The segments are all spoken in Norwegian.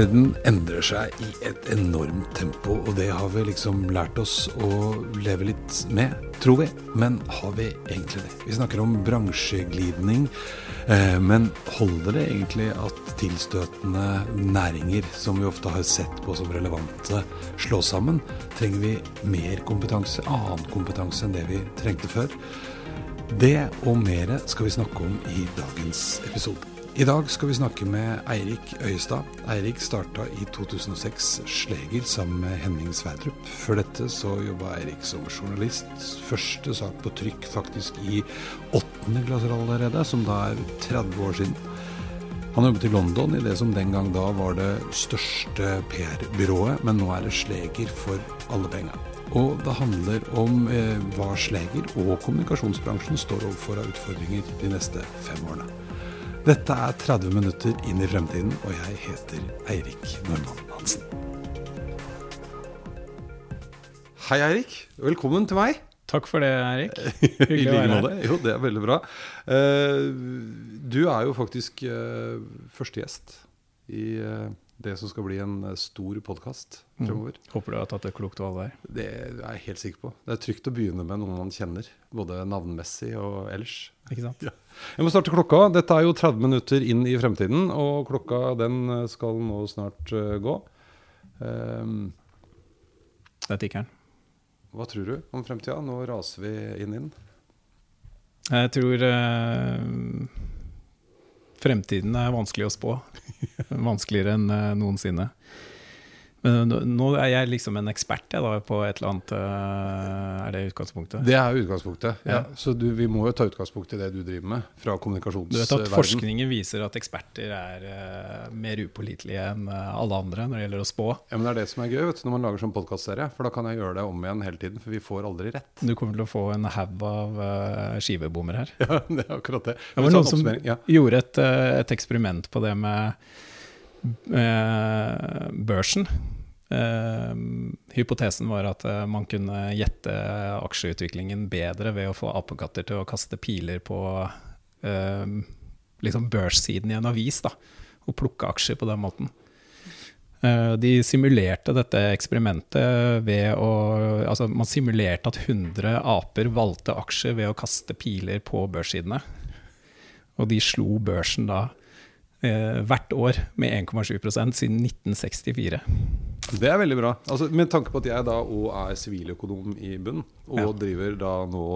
Verden endrer seg i et enormt tempo, og det har vi liksom lært oss å leve litt med, tror vi. Men har vi egentlig det? Vi snakker om bransjeglidning, eh, men holder det egentlig at tilstøtende næringer, som vi ofte har sett på som relevante, slås sammen? Trenger vi mer kompetanse, annen kompetanse enn det vi trengte før? Det og mer skal vi snakke om i dagens episode. I dag skal vi snakke med Eirik Øyestad. Eirik starta i 2006 Sleger sammen med Henning Sverdrup. Før dette så jobba Eirik som journalist. Første sak på trykk faktisk i åttende klasse allerede, som da er 30 år siden. Han jobbet i London i det som den gang da var det største PR-byrået, men nå er det Sleger for alle penger. Og det handler om eh, hva Sleger og kommunikasjonsbransjen står overfor av utfordringer de neste fem årene. Dette er 30 minutter inn i fremtiden, og jeg heter Eirik Normann Hansen. Hei, Eirik. Velkommen til meg. Takk for det, Eirik. Hyggelig å være her. Jo, det er veldig bra. Eh, du er jo faktisk eh, første gjest i eh, det som skal bli en stor podkast fremover. Mm. Håper du har tatt et klokt valg der. Det er jeg helt sikker på. Det er trygt å begynne med noen man kjenner, både navnmessig og ellers. Ikke sant? Ja. Jeg må starte klokka. Dette er jo 30 minutter inn i fremtiden, og klokka den skal nå snart uh, gå. Um, det er tikkeren. Hva tror du om fremtida? Nå raser vi inn inn. Jeg tror uh, fremtiden er vanskelig å spå. Vanskeligere enn uh, noensinne. Men nå er jeg liksom en ekspert jeg da, på et eller annet uh, Er det utgangspunktet? Det er utgangspunktet. ja. ja. Så du, vi må jo ta utgangspunkt i det du driver med fra kommunikasjonsverdenen. Du vet at Forskningen viser at eksperter er uh, mer upålitelige enn uh, alle andre når det gjelder å spå. Ja, men Det er det som er gøy vet du, når man lager sånn podkastserie. For da kan jeg gjøre det om igjen hele tiden, for vi får aldri rett. Du kommer til å få en haug av skivebommer her. Ja, det er akkurat det. Det var noen som ja. gjorde et, et eksperiment på det med børsen. Uh, hypotesen var at uh, man kunne gjette aksjeutviklingen bedre ved å få apekatter til å kaste piler på liksom børssiden i en avis, da, og plukke aksjer på den måten. de simulerte dette eksperimentet ved å Altså, man simulerte at 100 aper valgte aksjer ved å kaste piler på børssidene. Og de slo børsen da hvert år med 1,7% siden 1964. Det er veldig bra. Altså, med tanke på at jeg da òg er siviløkonom i bunn, og ja. driver da nå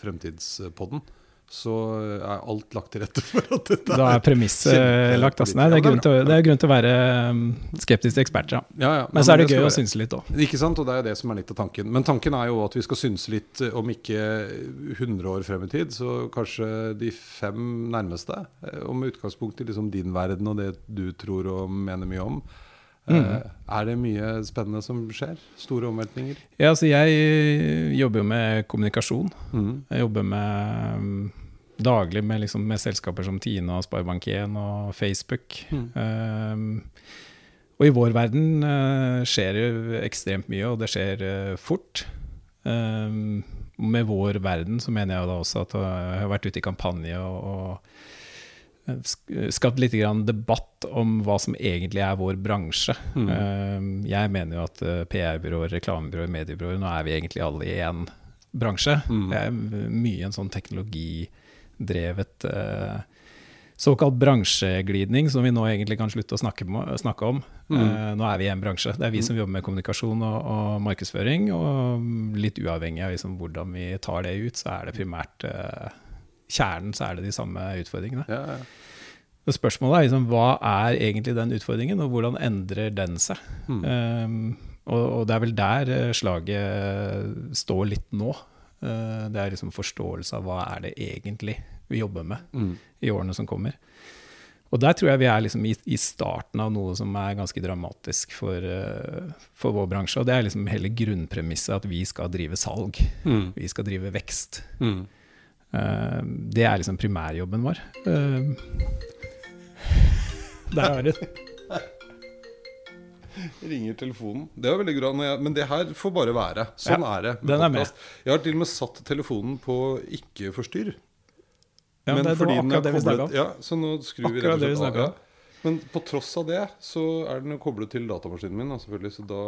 Fremtidspodden, så er alt lagt til rette for at dette Da er premisset lagt. Altså. Nei, det er, grunn til, det er grunn til å være um, skeptisk til eksperter. Ja. Ja, ja. Men så er det, det gøy å synse litt òg. Ikke sant, og det er det som er litt av tanken. Men tanken er jo at vi skal synse litt, eh, om ikke 100 år frem i tid, så kanskje de fem nærmeste. Eh, og med utgangspunkt i liksom din verden og det du tror og mener mye om. Mm. Eh, er det mye spennende som skjer? Store omveltninger? Ja, altså jeg eh, jobber jo med kommunikasjon. Mm. Jeg jobber med mm, daglig med, liksom, med, selskaper som Tine og Sparebank1 og Facebook. Mm. Um, og i vår verden uh, skjer det ekstremt mye, og det skjer uh, fort. Um, med vår verden så mener jeg da også at jeg har vært ute i kampanje og, og skapt litt debatt om hva som egentlig er vår bransje. Mm. Jeg mener jo at eh, PR-byråer, reklamebyråer, mediebyråer Nå er vi egentlig alle i én bransje. Mm. Det er mye en sånn teknologidrevet uh, såkalt bransjeglidning, som vi nå egentlig kan slutte å snakke, snakke om. Mm. Uh, nå er vi i en bransje. Det er vi mm. som jobber med kommunikasjon og, og markedsføring. Og litt uavhengig av liksom hvordan vi tar det ut, så er det primært uh, kjernen så er det de samme utfordringene. Ja, ja. Spørsmålet er liksom, hva er egentlig den utfordringen, og hvordan endrer den seg? Mm. Um, og, og, det er vel der eh, slaget står litt nå. Uh, det er liksom forståelse av hva er det egentlig vi jobber med mm. i årene som kommer. Og der tror jeg vi er liksom i, i, starten av noe som er ganske dramatisk for, uh, for, vår bransje. Og det er liksom hele grunnpremisset at vi skal drive salg. Mm. Vi skal drive vekst. Mm. Uh, det er liksom primærjobben vår. Uh, der har du Ringer telefonen. Det var veldig bra, men det her får bare være. Sånn ja, er det. Den er med. Jeg har til og med satt telefonen på ikke forstyrr. Ja, men, det, det vi snakka om. Ja, så nå skrur akkurat vi rett og slett av. Men på tross av det så er den jo koblet til datamaskinen min, selvfølgelig, så da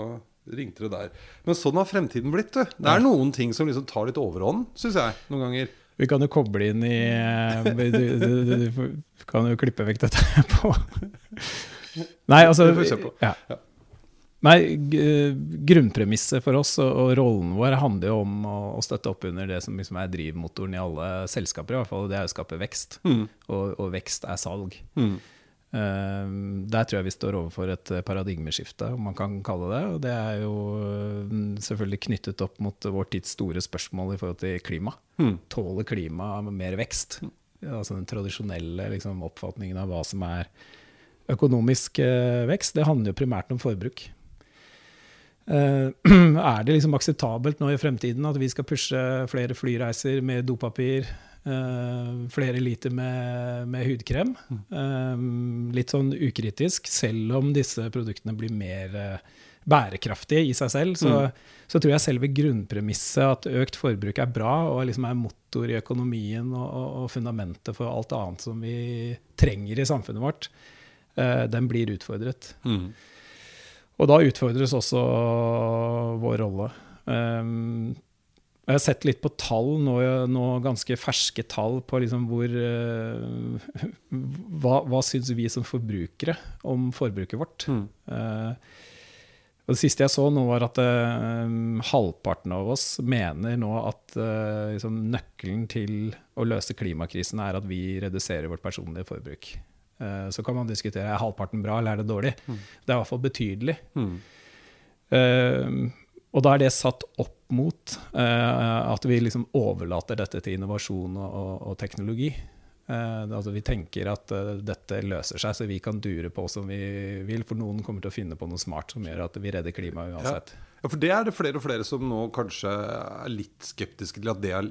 ringte det der. Men sånn har fremtiden blitt. Du. Det er noen ting som liksom tar litt overhånd, syns jeg, noen ganger. Vi kan jo koble inn i eh, Du, du, du, du kan jo klippe vekk dette på Nei, altså Det får vi se på. Ja. Ja. Nei, grunnpremisset for oss og, og rollen vår handler jo om å, å støtte opp under det som liksom er drivmotoren i alle selskaper, i hvert fall. Det er å skape vekst. Mm. Og, og vekst er salg. Mm. Eh, der tror jeg vi står overfor et paradigmeskifte, om man kan kalle det. Og det er jo eh, selvfølgelig knyttet opp mot vår tids store spørsmål i forhold til klima. Mm. Tåler klimaet mer vekst? Altså den tradisjonelle liksom, oppfatningen av hva som er økonomisk eh, vekst, det handler jo primært om forbruk. Eh, er det liksom akseptabelt nå i fremtiden at vi skal pushe flere flyreiser med dopapir, eh, flere liter med, med hudkrem? Eh, litt sånn ukritisk, selv om disse produktene blir mer bærekraftige i seg selv, så, så tror jeg selve grunnpremisset at økt forbruk er bra og liksom er motor i økonomien og, og, og fundamentet for alt annet som vi trenger i samfunnet vårt, den blir utfordret. Mm. Og da utfordres også vår rolle. Um, jeg har sett litt på tall nå, nå ganske ferske tall på liksom hvor eh, Hva, hva syns vi som forbrukere om forbruket vårt? Mm. Eh, og det siste jeg så nå, var at eh, halvparten av oss mener nå at liksom, nøkkelen til å løse klimakrisen er at vi reduserer vårt personlige forbruk. Eh, så kan man diskutere er halvparten bra eller er det dårlig. Mm. Det er i hvert fall betydelig. Mm. Uh, og da er det satt opp mot uh, at vi liksom overlater dette til innovasjon og, og, og teknologi. Uh, altså vi tenker at dette løser seg, så vi kan dure på som vi vil. For noen kommer til å finne på noe smart som gjør at vi redder klimaet uansett. Ja, for det er det flere og flere som nå kanskje er litt skeptiske til at det al-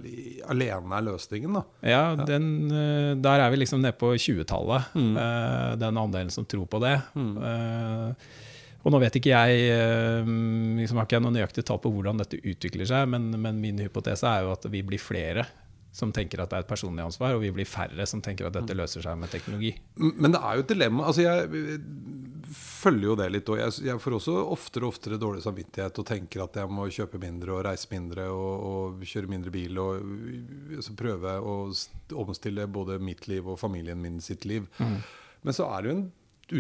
alene er løsningen, da. Ja, den, eh, der er vi liksom nede på 20-tallet, Mm. eh, den andelen som tror på det. Mm. Eh, og nå vet ikke jeg liksom har ikke jeg noe nøyaktig tall på hvordan dette utvikler seg, men, men min hypotese er jo at vi blir flere som tenker at det er et personlig ansvar, og vi blir færre som tenker at dette løser seg med teknologi. Men det er jo et dilemma. Altså jeg følger jo det litt. Og jeg, jeg får også oftere og oftere dårlig samvittighet og tenker at jeg må kjøpe mindre og reise mindre og, og kjøre mindre bil. Og altså prøve å omstille både mitt liv og familien min sitt liv. Men så er det jo en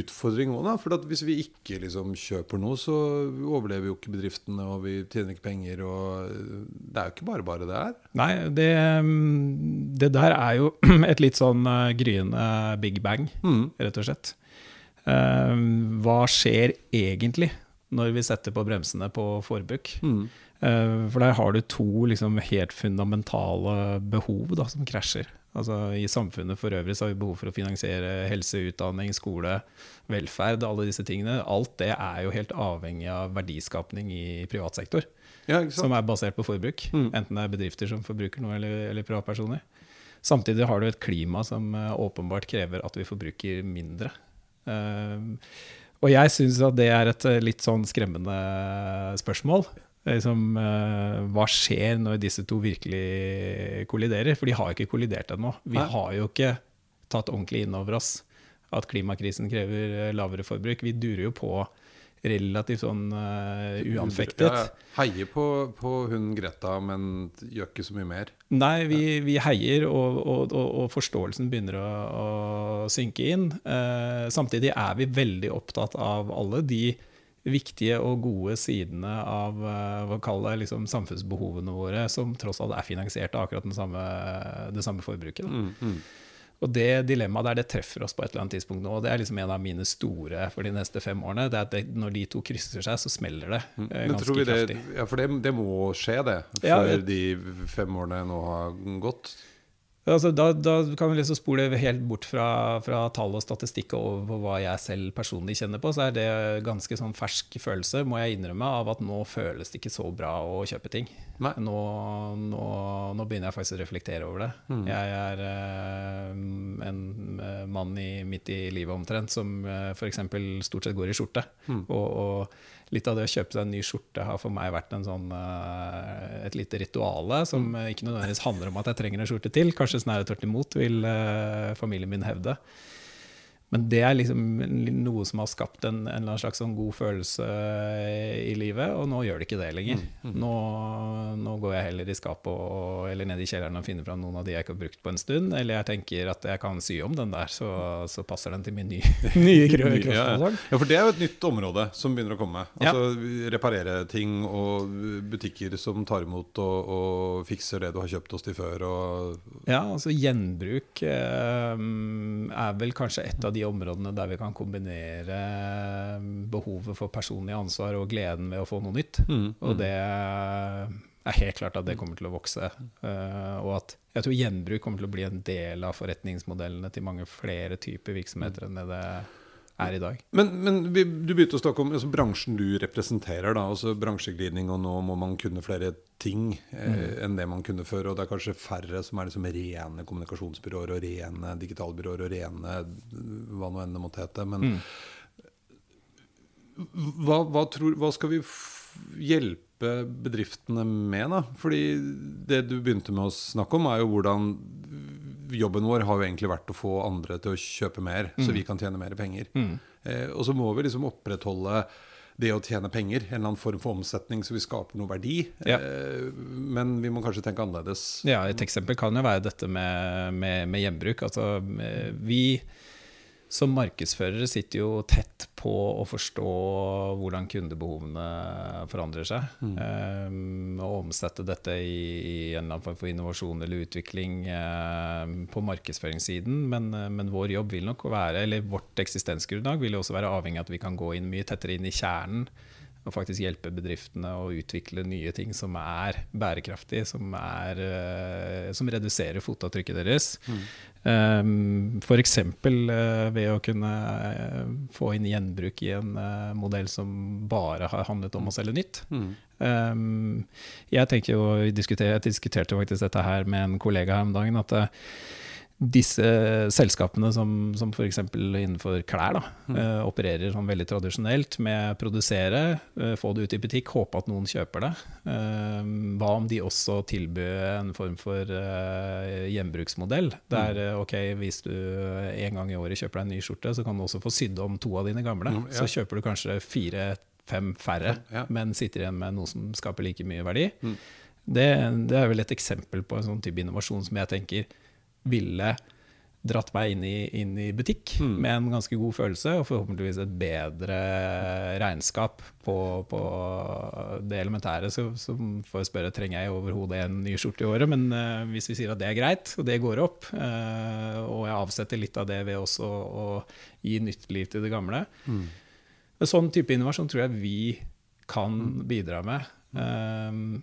utfordring òg, da. For at hvis vi ikke liksom kjøper noe, så overlever jo ikke bedriftene, og vi tjener ikke penger. Og det er jo ikke bare bare det her. Nei, det, mm, det der er jo et litt sånn eh, gryende big bang, Mm. rett og slett. Eh, hva skjer egentlig når vi setter på bremsene på forbruk? Mm. Eh, For der har du to liksom helt fundamentale behov da, som krasjer. Altså, I samfunnet for øvrig så har vi behov for å finansiere helse, utdanning, skole, velferd, alle disse tingene. Alt det er jo helt avhengig av verdiskapning i privat sektor, Ja, som er basert på forbruk. Mm. Enten det er bedrifter som forbruker noe, eller, eller privatpersoner. Samtidig har du et klima som eh, åpenbart krever at vi forbruker mindre. Uh, og jeg syns at det er et eh, litt sånn skremmende spørsmål. Er Liksom, eh, hva skjer når disse to virkelig kolliderer? For de har ikke kollidert ennå. Vi har jo ikke tatt ordentlig inn over oss at klimakrisen krever eh, lavere forbruk. Vi durer jo på relativt sånn uh, uanfektet. Ja, ja. Heier på, på hun Greta, men gjør ikke så mye mer. Nei, vi, vi heier, og, og, og, og forståelsen begynner å, å synke inn. Uh, samtidig er vi veldig opptatt av alle de viktige og gode sidene av eh, hva kaller liksom, samfunnsbehovene våre, som tross alt er finansiert av akkurat den samme, det samme forbruket. Da. Mm, mm. Og det dilemmaet der, det treffer oss på et eller annet tidspunkt nå. og Det er liksom en av mine store for de neste fem årene. det er at det, Når de to krysser seg, så smeller det eh, Mm. Ganske det, kraftig. ja, for det, det må skje, det, Ja, før jeg- de fem årene nå har gått. Altså, da, da kan vi liksom spole helt bort fra, fra tall og statistikk og over på hva jeg selv personlig kjenner på, så er det ganske sånn fersk følelse, må jeg innrømme, av at nå føles det ikke så bra å kjøpe ting. Nå, nå, nå begynner jeg faktisk å reflektere over det. Mm. Jeg er eh, en eh, mann i, midt i livet omtrent som uh, f.eks. stort sett går i skjorte. Mm. Og, og litt av det å kjøpe seg en ny skjorte har for meg vært en sånn, eh, et lite rituale som Mm. ikke nødvendigvis handler om at jeg trenger en skjorte til. Kanskje snarere tvert imot, vil eh, familien min hevde. Men det er liksom noe som har skapt en, en slags sånn god følelse i livet, og nå gjør det ikke det lenger. Mm, mm. Nå, nå, går jeg heller i skapet og, eller ned i kjelleren og finner fram noen av de jeg ikke har brukt på en stund. Eller jeg tenker at jeg kan sy om den der, så, så passer den til min nye, nye crossballsang. ja, for det er jo et nytt område som begynner å komme. Altså ja. Reparere ting og butikker som tar imot og, og fikser det du har kjøpt hos de før. Og ja, altså gjenbruk eh, er vel kanskje et av de områdene der vi kan kombinere eh, behovet for personlig ansvar og gleden ved å få noe nytt. Mm, mm. Og det er helt klart at det kommer til å vokse. Uh, og at jeg tror gjenbruk kommer til å bli en del av forretningsmodellene til mange flere typer virksomheter enn det det er i dag. Men, men vi, du begynte å snakke om altså, bransjen du representerer. Da, altså Bransjeglidning, og nå må man kunne flere ting eh, mm. enn det man kunne før. Og det er kanskje færre som er liksom rene kommunikasjonsbyråer og rene digitalbyråer og rene hva nå enn det måtte hete. Men mm. hva, hva, tror, hva skal vi hjelpe bedriftene med, da? Fordi det du begynte med å snakke om, er jo hvordan jobben vår har jo egentlig vært å få andre til å kjøpe mer, mm. så vi kan tjene mer penger. Mm. Eh, og så må vi liksom opprettholde det å tjene penger, en eller annen form for omsetning, så vi skaper noe verdi. Ja. Eh, men vi må kanskje tenke annerledes. Ja, Et eksempel kan jo være dette med, med, med gjenbruk. Altså, eh, vi som markedsførere sitter jo tett på å forstå hvordan kundebehovene forandrer seg. Mm. Um, og omsette dette i, i, en eller annen form for innovasjon eller utvikling um, på markedsføringssiden. Men, men, vår jobb vil nok være, eller vårt eksistensgrunnlag vil jo også være avhengig av at vi kan gå inn mye tettere inn i kjernen og faktisk hjelpe bedriftene å utvikle nye ting som er bærekraftige, som, er, uh, som reduserer fotavtrykket deres. Mm. Um, F.eks. Uh, ved å kunne uh, få inn gjenbruk i en uh, modell som bare har handlet om å selge nytt. Mm. Um, jeg jo, jeg diskuterte faktisk dette her med en kollega her om dagen. at disse selskapene som, som f.eks. innenfor klær da, mm. uh, opererer sånn veldig tradisjonelt med produsere, uh, få det ut i butikk, håpe at noen kjøper det. Uh, hva om de også tilbyr en form for gjenbruksmodell? Der mm. ok, hvis du en gang i året kjøper deg en ny skjorte, så kan du også få sydd om to av dine gamle. Mm, ja. Så kjøper du kanskje fire-fem færre, ja. men sitter igjen med noe som skaper like mye verdi. Mm. Det, det, er vel et eksempel på en sånn type innovasjon som jeg tenker ville dratt meg inn i, inn i butikk mm. med en ganske god følelse, og forhåpentligvis et bedre regnskap på, på det elementære. Så, så får jeg spørre trenger jeg overhodet en ny skjorte i året, men uh, hvis vi sier at det er greit, og det går opp, uh, og jeg avsetter litt av det ved også å gi nytt liv til det gamle mm. Sånn type innovasjon tror jeg vi kan hmm. bidra med. Um,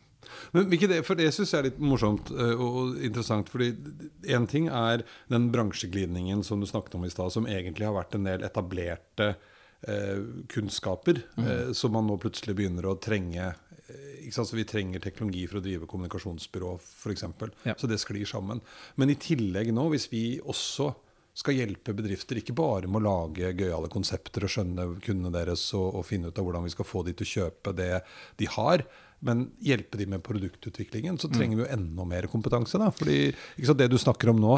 men det, for Det syns jeg er litt morsomt uh, og interessant. fordi Én ting er den bransjeglidningen som du snakket om i stad, som egentlig har vært en del etablerte eh, kunnskaper, mm. eh, som man nå plutselig begynner å trenge. Så vi trenger teknologi for å drive kommunikasjonsbyrå, f.eks. Ja. Så det sklir sammen. Men i tillegg nå, hvis vi også skal hjelpe bedrifter ikke bare med å lage gøyale konsepter og skjønne kundene deres og, og finne ut av hvordan vi skal få de til å kjøpe det de har, men hjelpe de med produktutviklingen, så trenger vi jo enda mer kompetanse. da, fordi, sant, det du snakker om nå,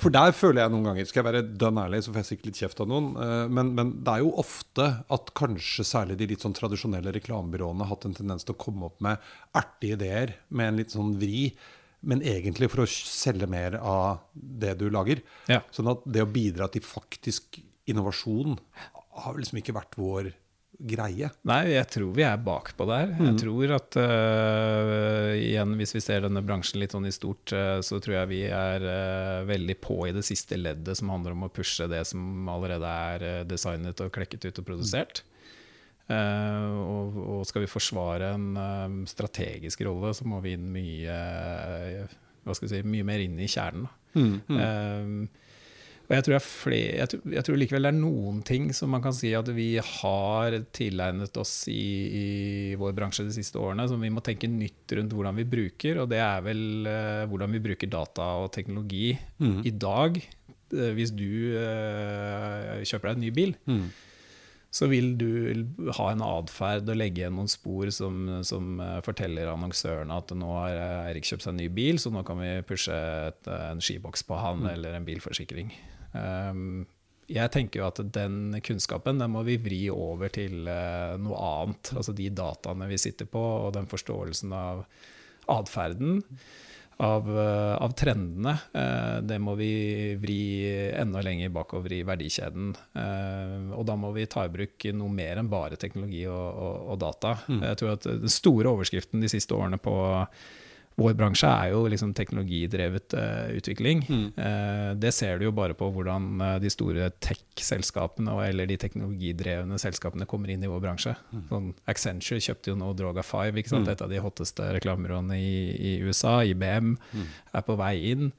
For der føler jeg noen ganger Skal jeg være dønn ærlig, så får jeg sikkert litt kjeft av noen. Eh, men, men, det er jo ofte at kanskje særlig de litt sånn tradisjonelle reklamebyråene har hatt en tendens til å komme opp med artige ideer med en litt sånn vri. Men egentlig for å selge mer av det du lager. Ja. Sånn at det å bidra til faktisk innovasjon har liksom ikke vært vår greie. Nei, jeg tror vi er bakpå der. Mm. Jeg tror at uh, igjen, hvis vi ser denne bransjen litt sånn i stort, uh, så tror jeg vi er uh, veldig på i det siste leddet som handler om å pushe det som allerede er designet og klekket ut og produsert. Mm. Og, og, skal vi forsvare en strategisk rolle, så må vi inn mye, vi si, mye mer inn i kjernen. Mm. Mm. Og jeg tror, flere, jeg, tror, jeg tror, likevel det er noen ting som man kan si at vi har tilegnet oss i, i, vår bransje de siste årene, som vi må tenke nytt rundt hvordan vi bruker. Og det er vel hvordan vi bruker data og teknologi mm. i dag. Hvis du kjøper deg en ny bil, mm. Så vil du ha en atferd og legge igjen noen spor som, som forteller annonsørene at nå har Eirik kjøpt seg en ny bil, så nå kan vi pushe et, en skiboks på han mm. eller en bilforsikring. Um, jeg tenker jo at den kunnskapen den må vi vri over til uh, noe annet. Altså de dataene vi sitter på, og den forståelsen av atferden av, eh, av, trendene. Eh, det må vi vri enda lenger bakover i verdikjeden. Eh, og da må vi ta i bruk noe mer enn bare teknologi og, og, og data. Mm. Jeg tror at Den store overskriften de siste årene på vår bransje er jo liksom teknologidrevet uh, utvikling. Mm. Uh, det ser du jo bare på hvordan uh, de store tech-selskapene eller de teknologidrevne selskapene kommer inn i vår bransje. Mm. Sånn, Accenture kjøpte jo nå Droga5, mm. et av de hotteste reklamebyråene i, i, USA. IBM mm. er på vei inn.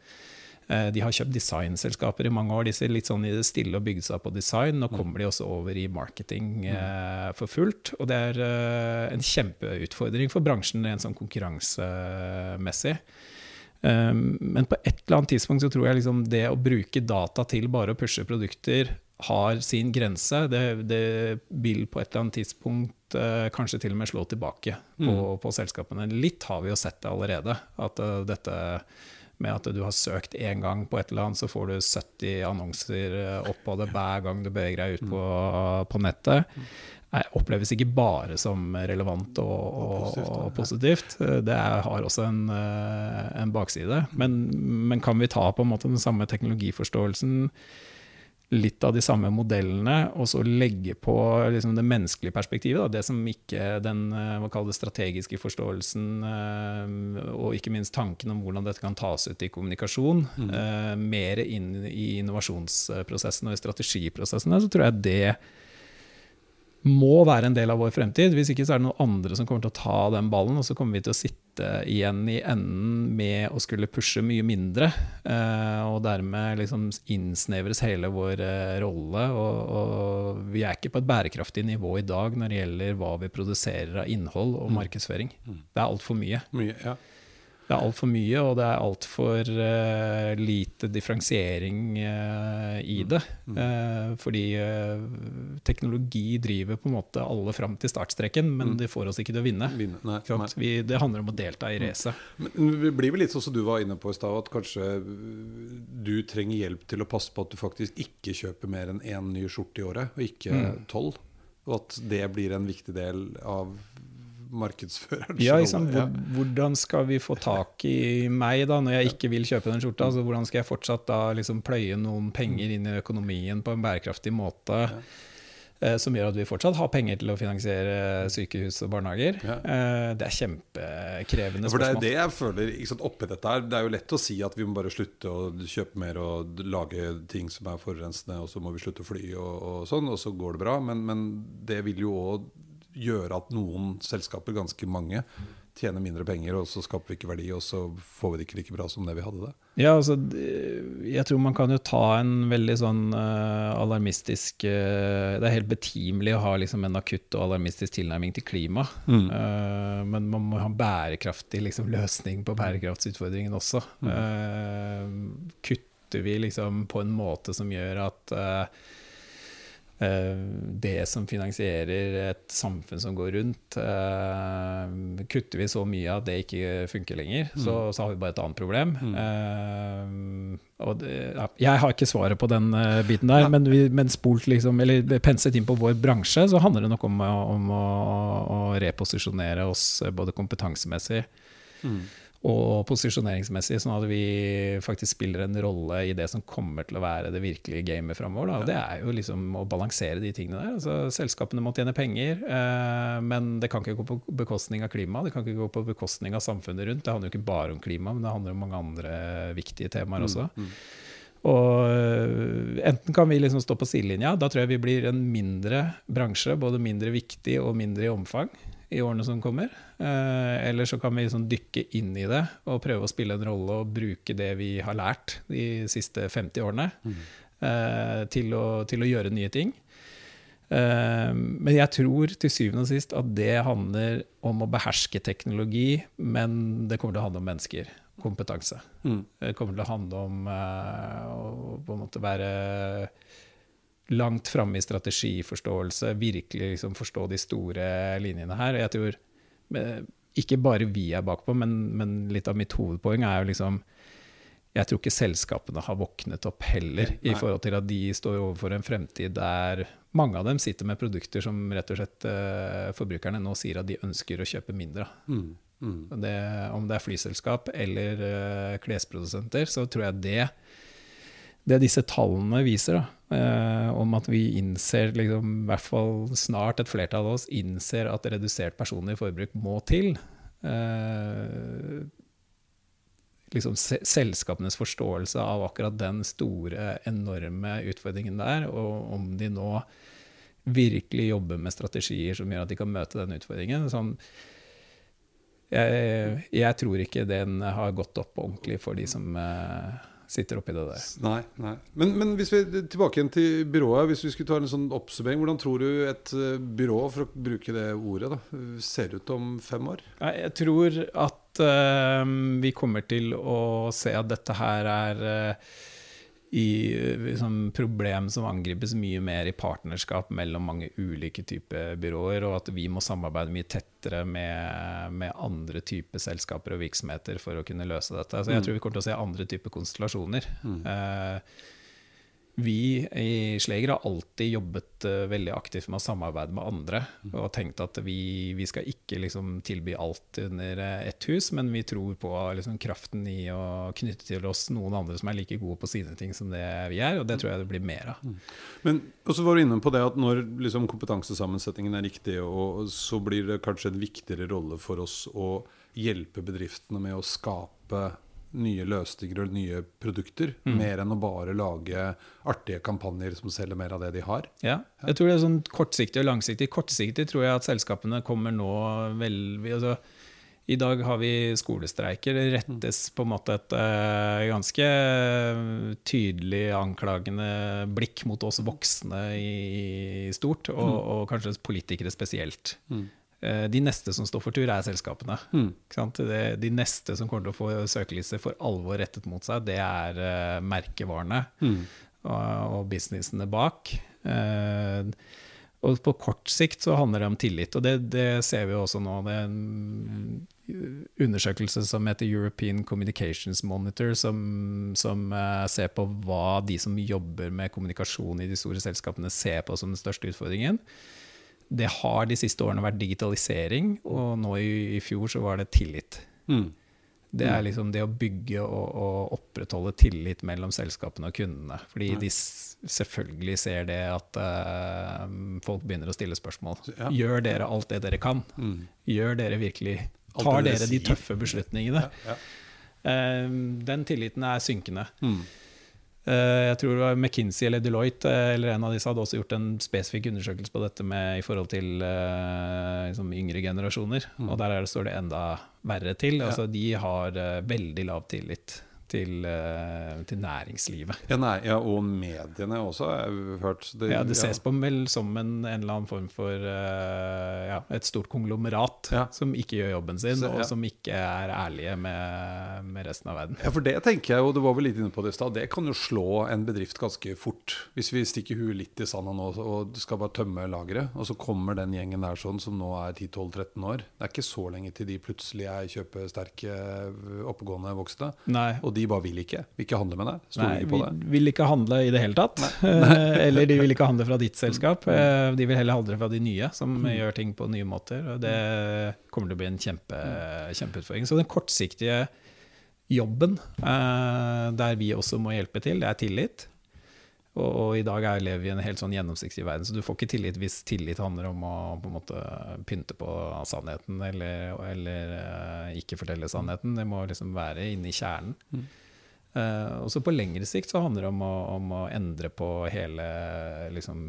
Eh, de har kjøpt designselskaper i mange år. De ser litt sånn i det stille og bygd seg på design. Nå mm. kommer de også over i marketing eh, for fullt. Og det er eh, en kjempeutfordring for bransjen rent sånn konkurransemessig. Um, men på et eller annet tidspunkt så tror jeg liksom det å bruke data til bare å pushe produkter har sin grense. Det, det vil på et eller annet tidspunkt kanskje til og med slå tilbake på, mm. på, selskapene. Litt har vi jo sett det allerede. At dette med at du har søkt én gang på et eller annet, så får du 70 annonser eh, opp på det hver gang du beveger deg ut på, på nettet. Det oppleves ikke bare som relevant og, og, og positivt. Og positivt. Det er, har også en, eh, en bakside. Men, men, kan vi ta på en måte den samme teknologiforståelsen litt av de samme modellene, og så legge på liksom det menneskelige perspektivet. Da, det som ikke den eh, det, strategiske forståelsen, eh, og ikke minst tanken om hvordan dette kan tas ut i kommunikasjon, mm. eh, mer inn i innovasjonsprosessen og i strategiprosessene, så tror jeg det må være en del av vår fremtid. Hvis ikke så er det noen andre som kommer til å ta den ballen, og så kommer vi til å sitte igjen i enden med å skulle pushe mye mindre. Eh, og dermed liksom innsnevres hele vår eh, rolle. Og, og, vi er ikke på et bærekraftig nivå i dag når det gjelder hva vi produserer av innhold og mm. markedsføring. Mm. Det er altfor mye. mye ja det er altfor mye, og det er altfor uh, lite differensiering uh, i mm. det. Uh, fordi teknologi driver på en måte alle fram til startstreken, men mm. det får oss ikke til å vinne. vinne. Nei, nei. Vi, det handler om å delta i mm. racet. Det blir vel litt sånn som du var inne på i stad, at kanskje du trenger hjelp til å passe på at du faktisk ikke kjøper mer enn én ny skjorte i året, og ikke tolv. Og at det blir en viktig del av markedsførerens ja, liksom, Hvordan skal vi få tak i meg da, når jeg ikke vil kjøpe den skjorta? Altså, hvordan skal jeg fortsatt da liksom pløye noen penger inn i økonomien på en bærekraftig måte? Eh, som gjør at vi fortsatt har penger til å finansiere sykehus og barnehager. Eh, det er kjempekrevende spørsmål. For Det er det jeg føler sant, oppi dette her. Det er jo lett å si at vi må bare slutte å kjøpe mer og lage ting som er forurensende, og så må vi slutte å fly og, og sånn, og så går det bra. Men, men det vil jo òg gjøre at noen selskaper, ganske mange, tjener mindre penger, og så skaper vi ikke verdi, og så får vi det ikke like bra som det vi hadde det. Ja, altså, jeg tror man kan jo ta en veldig sånn uh, alarmistisk uh, Det er helt betimelig å ha liksom, en akutt og alarmistisk tilnærming til klima. Mm. Uh, men man må ha en bærekraftig liksom, løsning på bærekraftsutfordringen også. Mm. kutter vi liksom på en måte som gjør at det som finansierer et samfunn som går rundt. Eh, kutter vi så mye at det ikke funker lenger, så, mm. så har vi bare et annet problem. Mm. Eh, det, ja, jeg har ikke svaret på den biten der, men, vi, men spolt liksom, eller penset inn på vår bransje, så handler det nok om, om å, å, reposisjonere oss både kompetansemessig mm og posisjoneringsmessig, sånn at vi faktisk spiller en rolle i det som kommer til å være det virkelige gamet framover. Og Det er jo liksom å balansere de tingene der. Altså, selskapene må tjene penger, eh, men det kan ikke gå på bekostning av klima. Det kan ikke gå på bekostning av samfunnet rundt. Det handler jo ikke bare om klima, men det handler om mange andre viktige temaer også. Mm, mm. Og eh, enten kan vi liksom stå på sidelinja, da tror jeg vi blir en mindre bransje, både mindre viktig og mindre i omfang i årene som kommer. Eh, eller så kan vi sånn dykke inn i det og prøve å spille en rolle og bruke det vi har lært de siste 50 årene, mm. eh, til, å, til, å, gjøre nye ting. Eh, men jeg tror til syvende og sist at det handler om å beherske teknologi, men det kommer til å handle om mennesker. Kompetanse. Mm. Det kommer til å handle om å på en måte være langt framme i strategiforståelse, virkelig liksom forstå de store linjene her. Jeg tror ikke bare vi er bakpå, men, men litt av mitt hovedpoeng er jo liksom jeg tror ikke selskapene har våknet opp heller, Nei. i forhold til at de står overfor en fremtid der mange av dem sitter med produkter som rett og slett uh, forbrukerne nå sier at de ønsker å kjøpe mindre av. Mm. Mm. Om det er flyselskap eller uh, klesprodusenter, så tror jeg det det disse tallene viser, da, eh, om at vi innser, liksom, i hvert fall snart et flertall av oss innser at redusert personlig forbruk må til. Eh, liksom se, selskapenes forståelse av akkurat den store, enorme utfordringen der, og om de nå virkelig jobber med strategier som gjør at de kan møte den utfordringen. Sånn, jeg, jeg tror ikke den har gått opp ordentlig for de som eh, sitter oppi det der. Nei. nei. Men, men hvis vi tilbake igjen til byrået. Hvis vi skulle ta en sånn oppsummering, hvordan tror du et eh, byrå, for å bruke det ordet, da, ser ut om fem år? Jeg tror at uh, vi kommer til å se at dette her er eh, i liksom, problem som angripes mye mer i partnerskap mellom mange ulike typer byråer, og at vi må samarbeide mye tettere med, med andre typer selskaper og virksomheter for å kunne løse dette. Så jeg Mm. tror vi kommer til å se andre typer konstellasjoner. Mm. Eh, vi i Sleger har alltid jobbet eh, veldig aktivt med å samarbeide med andre. Mm. Og tenkt at vi, vi skal ikke liksom tilby alt under eh, ett hus, men vi tror på liksom kraften i å knytte til oss noen andre som er like gode på sine ting som det vi er, og det tror jeg det blir mer av. Men og så var du inne på det at når liksom, kompetansesammensetningen er riktig, og, så blir det kanskje en viktigere rolle for oss å hjelpe bedriftene med å skape nye løsninger og nye produkter, Mm. mer enn å bare lage artige kampanjer som selger mer av det de har. Ja, jeg tror det er sånn kortsiktig og langsiktig. Kortsiktig tror jeg at selskapene kommer nå vel altså, I dag har vi skolestreiker. Det rettes på en måte et uh, ganske tydelig anklagende blikk mot oss voksne i, i stort, og, og kanskje politikere spesielt. Mm. Eh, de neste som står for tur, er selskapene. Mm. De neste som kommer til å få søkelyset for alvor rettet mot seg, det er eh, merkevarene Mm. og, businessene bak. Eh, og på kort sikt så handler det om tillit, og det, det ser vi jo også nå. Det er en undersøkelse som heter European Communications Monitor, som, som ser på hva de som jobber med kommunikasjon i de store selskapene, ser på som den største utfordringen. Det har de siste årene vært digitalisering, og nå i, i fjor så var det tillit. Mm. Det er liksom det å bygge og, og opprettholde tillit mellom selskapene og kundene. Fordi Nei. de selvfølgelig ser det at uh, folk begynner å stille spørsmål. Ja. Gjør dere alt det dere kan? Mm. Gjør dere virkelig Tar dere dere de tøffe beslutningene? Ja, ja. Uh, den tilliten er synkende. Mm. Eh, jeg tror det var McKinsey eller Deloitte eh, eller en av disse hadde også gjort en spesifikk undersøkelse på dette med, i forhold til eh, liksom yngre generasjoner. Mm. Og der er det, står det enda verre til. Altså, de har veldig lav tillit til, eh, til næringslivet. Ja, nei, ja, og mediene også, har jeg hørt. Det, Ja, det ses på vel som en, en eller annen form for eh, ja, et stort konglomerat som ikke gjør jobben sin, Så, og som ikke er ærlige med, med resten av verden. Ja, for det tenker jeg, og du var vel litt inne på det i stad, det kan jo slå en bedrift ganske fort. Hvis vi stikker huet litt i sanda nå og skal bare tømme lageret, og så kommer den gjengen der sånn som nå er 10-12-13 år. Det er ikke så lenge til de plutselig er kjøpesterke, oppegående voksne. Nei, Og de bare vil ikke. Vil ikke handle med deg. Stoler Nei, ikke på det. vil ikke handle i det hele tatt. Eh, Eller de vil ikke handle fra ditt selskap. Eh, De vil heller handle fra de nye, som gjør ting på nye måter. Og det kommer til å bli en kjempe, kjempeutfordring. Så den kortsiktige jobben, eh, der vi også må hjelpe til, det er tillit. Og, og i dag er, lever vi i en helt sånn gjennomsiktig verden, så du får ikke tillit hvis tillit handler om å på en måte pynte på sannheten eller, eller uh, ikke fortelle sannheten. Det må liksom være inne i kjernen. Mm. Uh, også på lengre sikt så handler det om å, om å endre på hele liksom,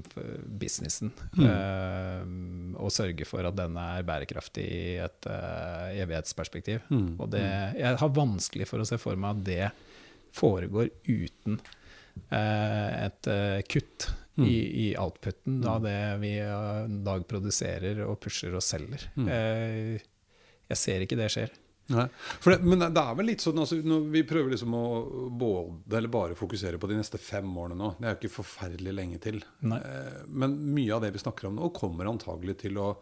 businessen. Mm. Uh, og sørge for at den er bærekraftig i et uh, evighetsperspektiv. Mm. Og det, jeg har vanskelig for å se for meg at det foregår uten eh, et eh, kutt Mm. i, i outputen av det vi i en dag produserer og pusher og selger. Mm. Eh, jeg ser ikke det skjer. Nei. For det, men det er vel litt sånn altså, Vi prøver liksom å både eller bare fokusere på de neste fem årene nå. Det er jo ikke forferdelig lenge til. Nei. Eh, Men mye av det vi snakker om nå, kommer antagelig til å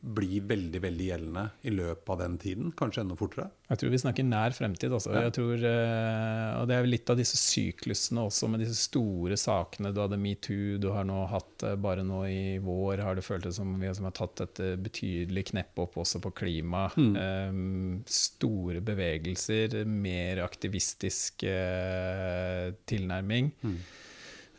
bli veldig veldig gjeldende i løpet av den tiden? Kanskje enda fortere? Jeg tror vi snakker nær fremtid. Også. Jeg tror, eh, og det er litt av disse syklusene også, med disse store sakene. Du hadde metoo, du har nå hatt eh, bare nå i vår har det føltes som vi har tatt et eh, betydelig knepp opp også på klima. Mm. Um, store bevegelser, mer aktivistisk uh, tilnærming. Mm.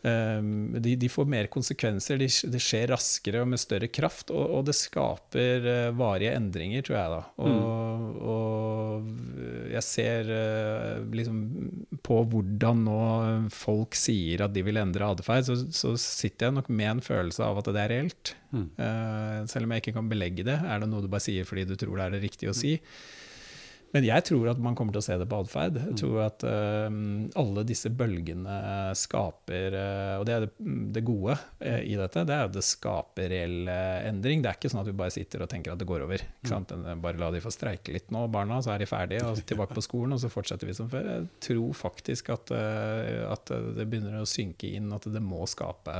Um, de, de, får mer konsekvenser, de, det skjer raskere og med større kraft, og, og det skaper uh, varige endringer, tror jeg. da. Og, mm. og jeg ser uh, liksom på hvordan nå folk sier at de vil endre atferd, så, så, sitter jeg nok med en følelse av at det er reelt. Mm. Uh, selv om jeg ikke kan belegge det. Er det noe du bare sier fordi du tror det er det riktige å si? Mm. Men jeg tror at man kommer til å se det på atferd. Jeg tror at uh, alle disse bølgene skaper uh, Og det er det, det gode uh, i dette. Det er at det skaper reell endring. Det er ikke sånn at vi bare sitter og tenker at det går over. Bare la de få streike litt nå, barna, så er de ferdige, og tilbake på skolen, og så fortsetter vi som før. Jeg tror faktisk at, at det begynner å synke inn at det må skape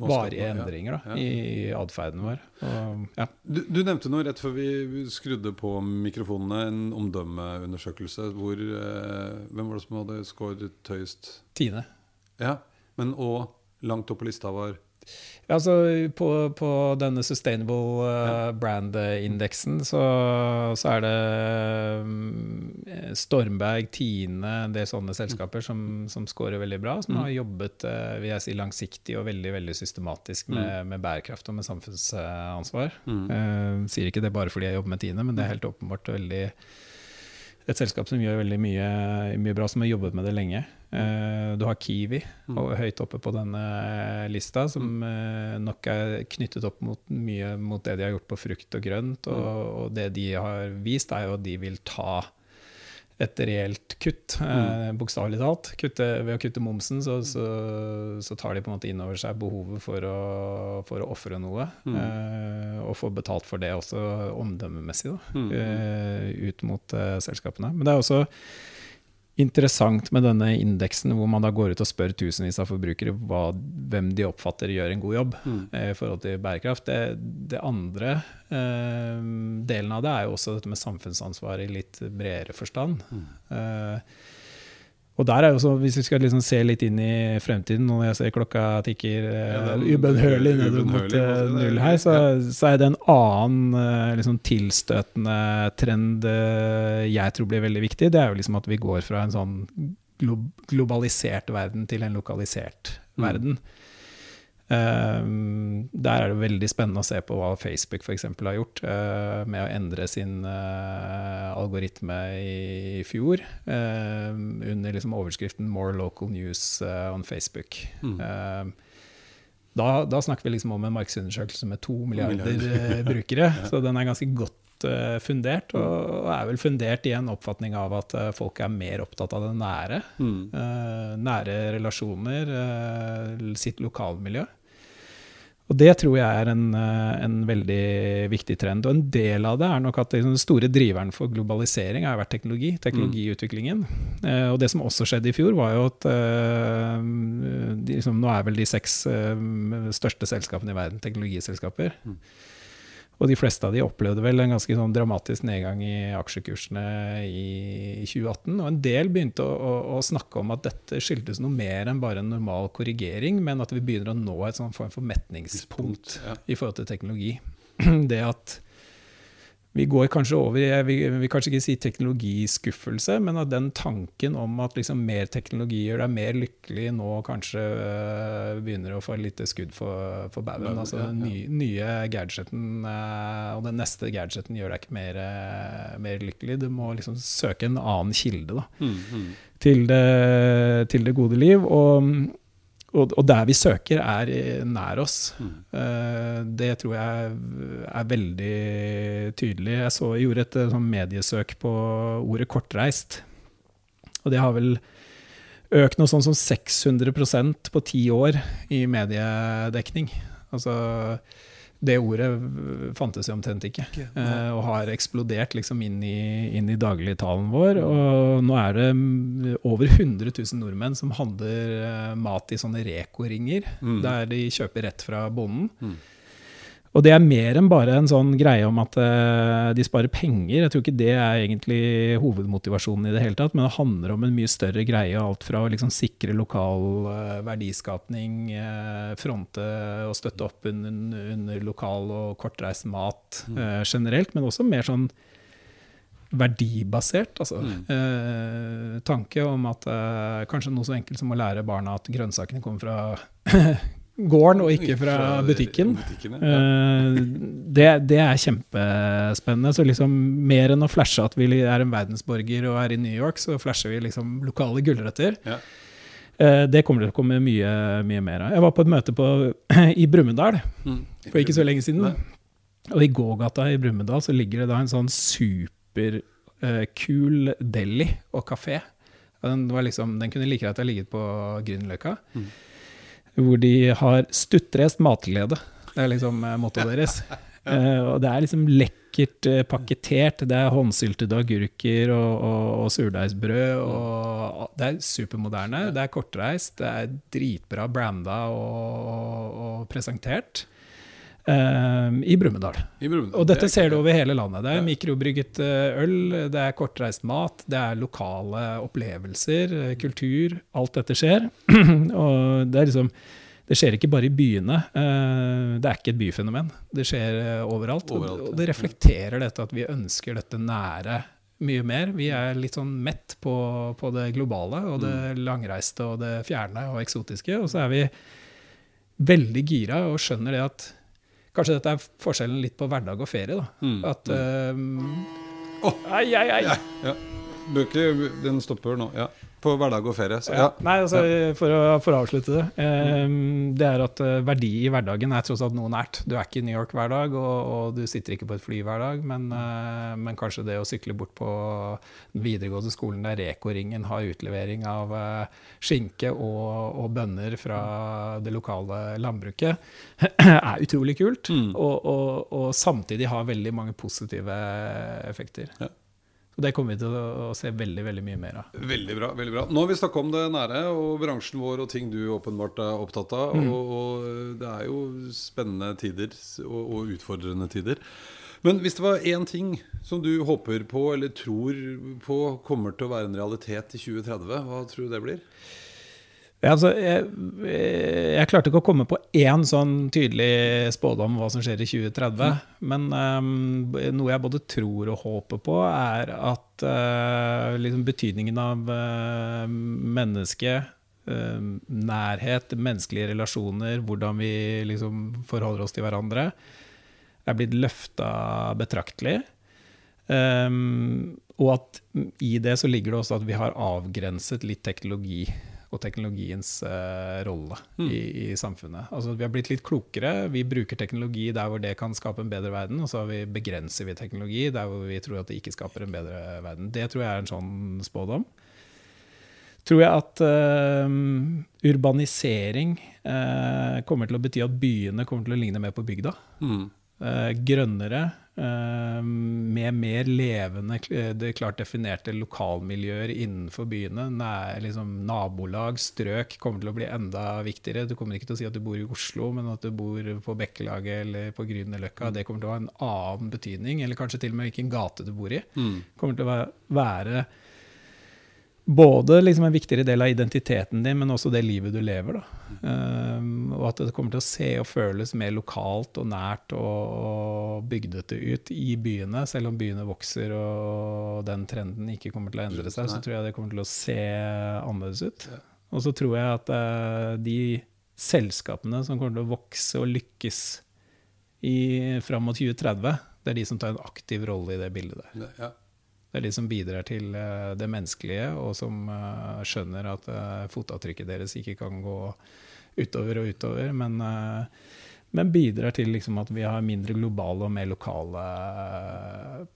varige endringer da, i atferden vår. Og, ja. du, du, nevnte noe rett før vi skrudde på mikrofonene, en omdømmeundersøkelse. Hvor, eh, hvem var det som hadde skåret høyest? Tine. Ja, men og langt opp på lista var Altså, på, på, denne Sustainable uh, Brand-indeksen så, så, er det um, Stormberg, Tine, en del sånne selskaper som, som scorer veldig bra. Som mm. har jobbet uh, vil jeg si, langsiktig og veldig veldig systematisk med, mm. med bærekraft og med samfunnsansvar. Mm. Uh, sier ikke det bare fordi jeg jobber med Tine, men det er helt åpenbart veldig et selskap som gjør veldig mye, mye, bra, som har jobbet med det lenge. Uh, du har Kiwi mm. og høyt oppe på denne lista, som uh, nok er knyttet opp mot mye mot det de har gjort på frukt og grønt. Og, mm. og det de har vist, er jo at de vil ta et reelt kutt, mm. eh, bokstavelig talt. Kutte, ved å kutte momsen så, så, så, tar de på en måte inn over seg behovet for å, for å ofre noe. Mm. Eh, og få betalt for det også omdømmemessig, da, mm. eh, ut mot eh, selskapene. Men det er også interessant med denne indeksen, hvor man da går ut og spør tusenvis av forbrukere hva, hvem de oppfatter gjør en god jobb mm. eh, i forhold til bærekraft. Det, det andre eh, delen av det er jo også dette med samfunnsansvar i litt bredere forstand. Mm. Eh, og der er jo så, Hvis vi skal liksom se litt inn i fremtiden, når jeg ser klokka tikker ja, ubønnhørlig ned mot uh, null her, så, så, er det en annen uh, liksom tilstøtende trend jeg tror blir veldig viktig. Det er jo liksom at vi går fra en sånn glo globalisert verden til en lokalisert mm. Uh, der er det veldig spennende å se på hva Facebook f.eks. har gjort uh, med å endre sin uh, algoritme i, i fjor under liksom overskriften 'More local news on Facebook'. Mm. Da, da, snakker vi liksom om en markedsundersøkelse med to milliarder, milliarder. brukere, ja. så den er ganske godt fundert, og, er vel fundert i en oppfatning av at folk er mer opptatt av det nære. Mm. nære relasjoner, sitt lokalmiljø. Og det tror jeg er en, eh, en, veldig viktig trend. Og en del av det er nok at den store driveren for globalisering har vært teknologi. Teknologiutviklingen. Mm. Eh, og det som også skjedde i fjor, var jo at eh, de, liksom, nå er vel de seks eh, største selskapene i verden teknologiselskaper. Mm. Og de fleste av de opplevde vel en ganske sånn dramatisk nedgang i aksjekursene i 2018. Og en del begynte å, å, å, snakke om at dette skyldtes noe mer enn bare en normal korrigering, men at vi begynner å nå et sånn form for metningspunkt ja. i forhold til teknologi. Det at vi går kanskje over Jeg vil, vil kanskje ikke si teknologiskuffelse, men at den tanken om at liksom mer teknologi gjør deg mer lykkelig, nå kanskje uh, begynner å få litt skudd for, for baugen. Altså, den nye, nye gadgeten uh, og den neste gadgeten gjør deg ikke mer, uh, mer, lykkelig. Du må liksom søke en annen kilde da, mm, mm. Til, det, til, det, gode liv. Og og, og, der vi søker, er nær oss. Mm. Uh, det tror jeg er veldig tydelig. Jeg så, jeg gjorde et sånn mediesøk på ordet 'kortreist'. Og det har vel økt noe sånn som 600% på ti år i mediedekning. Altså det ordet fantes jo omtrent ikke, eh, og har eksplodert liksom inn i, inn i dagligtalen vår. Og nå er det mm, over 100 000 nordmenn som handler eh, mat i sånne Reko-ringer, mm. der de kjøper rett fra bonden. Mm. Og det er mer enn bare en sånn greie om at uh, de sparer penger. Jeg tror ikke det er egentlig hovedmotivasjonen i det hele tatt, men det handler om en mye større greie. Alt fra å liksom sikre lokal uh, verdiskapning, uh, fronte og støtte opp under, under lokal og kortreist mat mm. generelt, men også mer sånn verdibasert. Altså, mm. tanke om at kanskje noe så enkelt som å lære barna at grønnsakene kommer fra gården og ikke fra butikken. Uh, det, det, er kjempespennende. Så liksom mer enn å flashe at vi er en verdensborger og er i New York, så flasher vi liksom lokale gulrøtter. Ja. Uh, det kommer det til å komme mye, mye, mer av. Jeg var på et møte på, i Brumunddal mm. for ikke så lenge siden. Og i gågata i Brumunddal så ligger det da en sånn superkul uh, deli og kafé. Den, liksom, den, kunne like greit ha ligget på Grünerløkka. Mm hvor de har stuttreist matglede. Det er liksom eh, mottoet deres. Uh, og det er liksom lekkert uh, pakketert. Det er håndsyltede agurker og, og, og surdeigsbrød. Og, det er supermoderne, det er kortreist, det er dritbra branda og, og presentert. Um, I Brumunddal. Og dette ser du over hele landet. Det er ja. mikrobrygget øl, det er kortreist mat, det er lokale opplevelser, kultur. Alt dette skjer. og det er liksom det skjer ikke bare i byene. Uh, det er ikke et byfenomen. Det skjer overalt. overalt og, og, det reflekterer dette at vi ønsker dette nære mye mer. Vi er litt sånn mett på, på det globale og det mm. langreiste og det fjerne og eksotiske. Og så er vi veldig gira og skjønner det at Kanskje dette er forskjellen litt på hverdag og ferie. da. Mm. At um, oh. Ai, ai, ai! Ja, ja. Bøker, den stopper nå. ja på hverdag og ferie. Så, ja. Nei, altså, for, å, for, å, avslutte det. Eh, det er at uh, verdi i hverdagen er tross alt noe nært. Du er ikke i New York hver dag, og, og du sitter ikke på et fly hver dag, men, uh, men, kanskje det å sykle bort på den videregående skolen der Reko-ringen har utlevering av uh, skinke og, og, bønner fra det lokale landbruket, er utrolig kult. Mm. Og, og, samtidig har veldig mange positive effekter. Ja. Og det kommer vi til å, se veldig veldig mye mer av. Veldig bra. veldig bra. Nå har vi snakka om det nære og bransjen vår og ting du åpenbart er opptatt av. Mm. Og, og, det er jo spennende tider og, og, utfordrende tider. Men hvis det var én ting som du håper på eller tror på kommer til å være en realitet i 2030, hva tror du det blir? Altså, jeg, jeg, klarte ikke å komme på én sånn tydelig spådom om hva som skjer i 2030. Mm. Men um, noe jeg både tror og håper på, er at uh, liksom betydningen av uh, mennesket, uh, nærhet, menneskelige relasjoner, hvordan vi liksom forholder oss til hverandre, er blitt løfta betraktelig. Um, og at i det så ligger det også at vi har avgrenset litt teknologi og teknologiens uh, rolle mm. i, i, samfunnet. Altså, vi har blitt litt klokere. Vi bruker teknologi der hvor det kan skape en bedre verden, og så vi, begrenser vi teknologi der hvor vi tror at det ikke skaper en bedre verden. Det tror jeg er en sånn spådom. Tror jeg at uh, urbanisering uh, kommer til å bety at byene kommer til å ligne mer på bygda. Mm. grønnere, med mer levende, klart definerte lokalmiljøer innenfor byene. Nær, liksom, nabolag, strøk, kommer til å bli enda viktigere. Du kommer ikke til å si at du bor i Oslo, men at du bor på Bekkelaget eller på Grünerløkka. Det kommer til å ha en annen betydning, eller kanskje til og med hvilken gate du bor i. Mm. kommer til å være både liksom en viktigere del av identiteten din, men også det livet du lever. Um, og at det kommer til å se og føles mer lokalt og nært og, og bygdete ut i byene. Selv om byene vokser og den trenden ikke kommer til å endre seg, så tror jeg det kommer til å se annerledes ut. Og så tror jeg at uh, de selskapene som kommer til å vokse og lykkes i, fram mot 2030, det er de som tar en aktiv rolle i det bildet der. Ja. Det er de som bidrar til eh, det menneskelige, og som eh, skjønner at eh, fotavtrykket deres ikke kan gå utover og utover, men, men bidrar til liksom at vi har mindre globale og mer lokale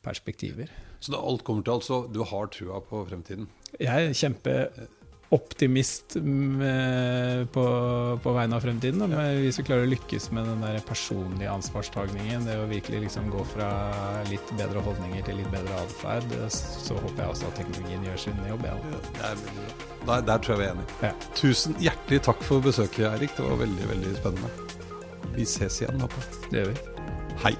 perspektiver. Så da alt kommer til alt, så du har trua på fremtiden? Jeg er kjempe optimist med, på, på, vegne av fremtiden. Da. Men hvis vi klarer å lykkes med den der personlige ansvarstagningen, det å virkelig liksom gå fra litt bedre holdninger til litt bedre atferd, så håper jeg også at teknologien gjør sin jobb. Ja. Ja, der, der, tror jeg vi er enige. Ja. Tusen hjertelig takk for besøket, Eirik. Det var veldig, veldig spennende. Vi ses igjen, håper jeg. Det gjør vi. Hei.